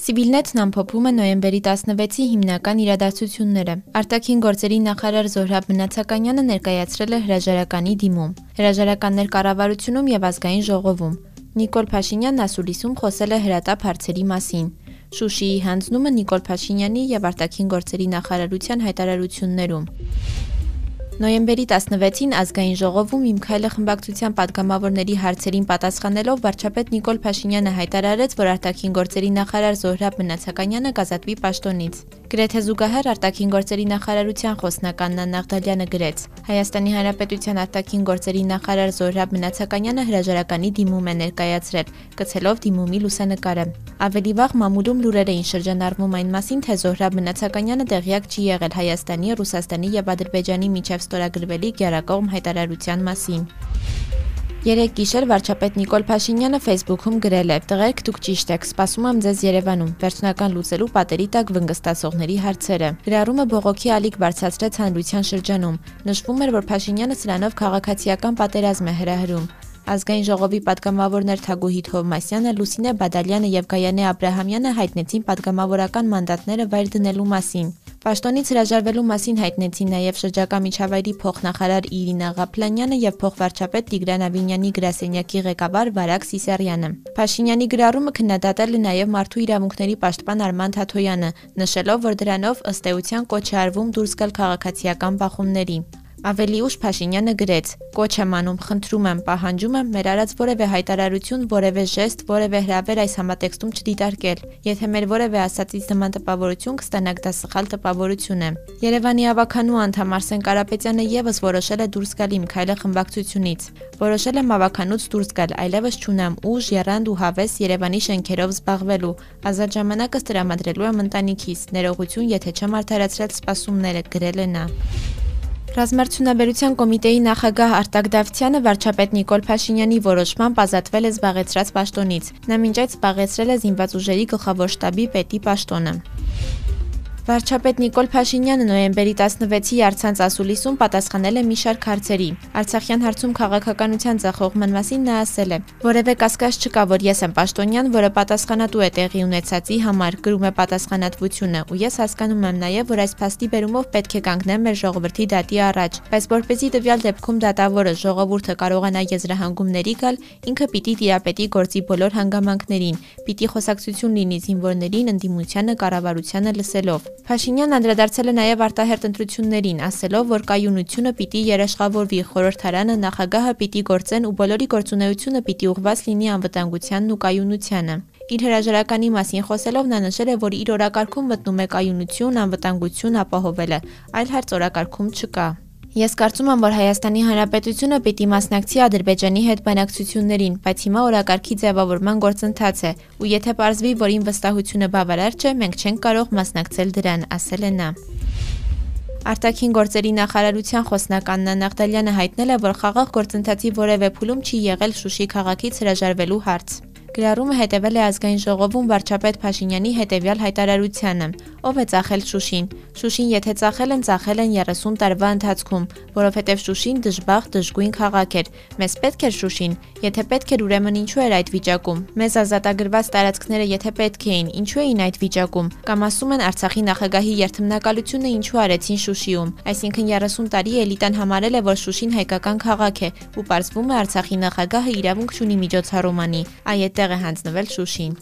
Սիվիլնետն ամփոփում է նոյեմբերի 16-ի հիմնական իրադարձությունները։ Արտաքին գործերի նախարար Զոհրաբ Մնացականյանը ներկայացրել է հրաժարականի դիմում։ Հրաժարականներ կառավարությունում եւ ազգային ժողովում։ Նիկոլ Փաշինյանն ասուլիսում խոսել է հրատապ հարցերի մասին։ Շուշիի հանձնումը Նիկոլ Փաշինյանի եւ արտաքին գործերի նախարարության հայտարարություններում։ Նոյեմբերի 16-ին ազգային ժողովում իմ քայլը խմբակցության падգամավորների հարցերին պատասխանելով վարչապետ Նիկոլ Փաշինյանը հայտարարեց, որ արտաքին գործերի նախարար Զոհրաբ Մնացականյանը կազատվի պաշտոնից։ Գրեթե զուգահեռ արտաքին գործերի նախարարության խոսնական Նանա Նաղդալյանը գրեց. Հայաստանի Հանրապետության արտաքին գործերի նախարար Զոհրաբ Մնացականյանը հրաժարականի դիմում է ներկայացրել, կցելով դիմումի լուսանկարը։ Ավելի վաղ մամուլում լուրեր էին շրջանառվում այն մասին, թե Զոհրաբ Մնացականյանը տեղյակ չի եղել Հայաստանի, Ռուսաստանի եւ Ադրբեջանի միջև ստորագրվելիք գերակողմ հայտարարության մասին։ Երեք գիշեր վարչապետ Նիկոլ Փաշինյանը Facebook-ում գրել է. «Տղերք, դուք ճիշտ եք, սպասում եմ ձեզ Երևանում։ Վերջնական լուծելու պատերի տակ վնգստացողների հարցերը»։ Գրառումը բողոքի ալիք բարձրացրեց հանրության շրջանում։ Նշվում էր, որ Փաշինյանը սրանով քաղաքացիական պատերազմ է հրահրում։ Ազգային ժողովի падգամավորներ Թագուհիտ Հովմասյանը, Լուսինե Բադալյանը եւ Գայանե Աբ รา համյանը հայտնեցին падգամավորական մանդատները վայր դնելու մասին։ Պաշտոնից հրաժարվելու մասին հայտնեցին նաև շրջակա միջավայրի փոխնախարար Իրինա Ղափլանյանը եւ փոխվարչապետ Տիգրան Ավինյանի գրասենյակի ղեկավար Վարակ Սիսարյանը։ Փաշինյանի գրառումը քննադատել է նաև մարդու իրավունքների պաշտպան Արման Թաթոյանը, նշելով, որ դրանով ըստ էության կոչ է արվում դուրս գալ քաղաքացիական բախումների։ Ավելի ուշ Փաշինյանը գրեց. «Կոչ եմ անում, խնդրում եմ, պահանջում եմ մեր արած որևէ հայտարարություն, որևէ ժեստ, որևէ հրավեր այս համատեքստում չդիտարկել։ Եթե մեր որևէ ասացից նման տպավորություն կստանաք, դա սխալ տպավորություն է»։ Երևանի ավականու անդամ Արսեն Կարապետյանը եւս որոշել է դուրս գալ Իմ քայլը խմբակցությունից։ Որոշել եմ ավականուց դուրս գալ, այլևս չունեմ ուժ, երանգ ու հավես Երևանի շենքերով զբաղվելու։ Ազատ ժամանակս տրամադրելու եմ ընտանիքիս։ Ներողություն, եթե չեմ արդարացրել սպասումները, գրել է նա։ Ռազմարտությունաբերության կոմիտեի նախագահ Արտակ Դավթյանը վարչապետ Նիկոլ Փաշինյանի որոշմամբ ազատվել է զբաղեցրած պաշտոնից։ Նա մինչ այդ զբաղեցրել է զինված ուժերի գլխավոր շտաբի պետի պաշտոնը։ Վարչապետ Նիկոլ Փաշինյանը նոյեմբերի 16-ի Արցանց ասուլիսում պատասխանել է մի շարք հարցերի։ Արցախյան հարցում քաղաքականության ձախողման մասին նա ասել է. «Որևէ կասկած չկա, որ ես եմ պաշտոնյան, որը պատասխանատու է տեղի ունեցածի համար, գրում է պատասխանատվությունը, ու ես հասկանում եմ նաև, որ այս փաստի բերումով պետք է կանգնեմ մեր ժողովրդի դատի առաջ, բայց որպեսզի տվյալ դեպքում դատավորը ժողովուրդը կարողանա եզրահանգումների գալ, ինքը պիտի տիրապետի գործի բոլոր հանգամանքներին, պիտի խոսակցություն լինի զինվորներին ընդդիմությանը կառավարությանը լսելով։ Փաշինյանն անդրադարձել է նաև արտահերտ ընտրություններին, ասելով, որ կայունությունը պիտի երաշխավորվի, խորհրդարանը, նախագահը պիտի գործեն ու բոլորի գործունեությունը պիտի ուղղված լինի անվտանգությանն ու կայունությանը։ Իր հրաժարականի մասին խոսելով նա նշել է, որ իր օրակարգում մտնում է կայունություն, անվտանգություն ապահովելը, այլ հարց օրակարգում չկա։ Ես կարծում եմ, որ Հայաստանի Հանրապետությունը պիտի մասնակցի Ադրբեջանի հետ բանակցություններին, բայց հիմա օրակարգի ձևավորման գործընթաց է, ու եթե պարզվի, որ իմ վստահությունը բավարար չէ, մենք չենք կարող մասնակցել դրան, ասել է նա։ Արտաքին գործերի նախարարության խոսնական Նանա Աղդալյանը հայտնել է, որ խաղաղ գործընթացի որևէ փուլում չի եղել Շուշի քաղաքից հրաժարվելու հարց։ Գրառումը հետևել է ազգային ժողովում վարչապետ Փաշինյանի հետևյալ հայտարարությանը. Ով է ծախել Շուշին։ Շուշին եթե ծախել են, ծախել են 30 տարվա ընթացքում, որովհետև Շուշին դժբախ դժգույն քաղաք էր։ Մեզ պետք էր Շուշին։ Եթե պետք էր, ուրեմն ինչու էր այդ վիճակում։ Մեզ ազատագրված տարածքները եթե պետք էին, ինչու էին այդ վիճակում։ Կամ ասում են Արցախի նախագահի երթմնակալությունը ինչու արեցին Շուշիում։ Այսինքն 30 տարի էլիտան համարել է, որ Շուշին հայկական քաղաք է, ու պարզվում է Արցախի նախագահը իրավունք չունի միջոցառումանի։ Այ այդտեղ է հանձնվել Շուշին։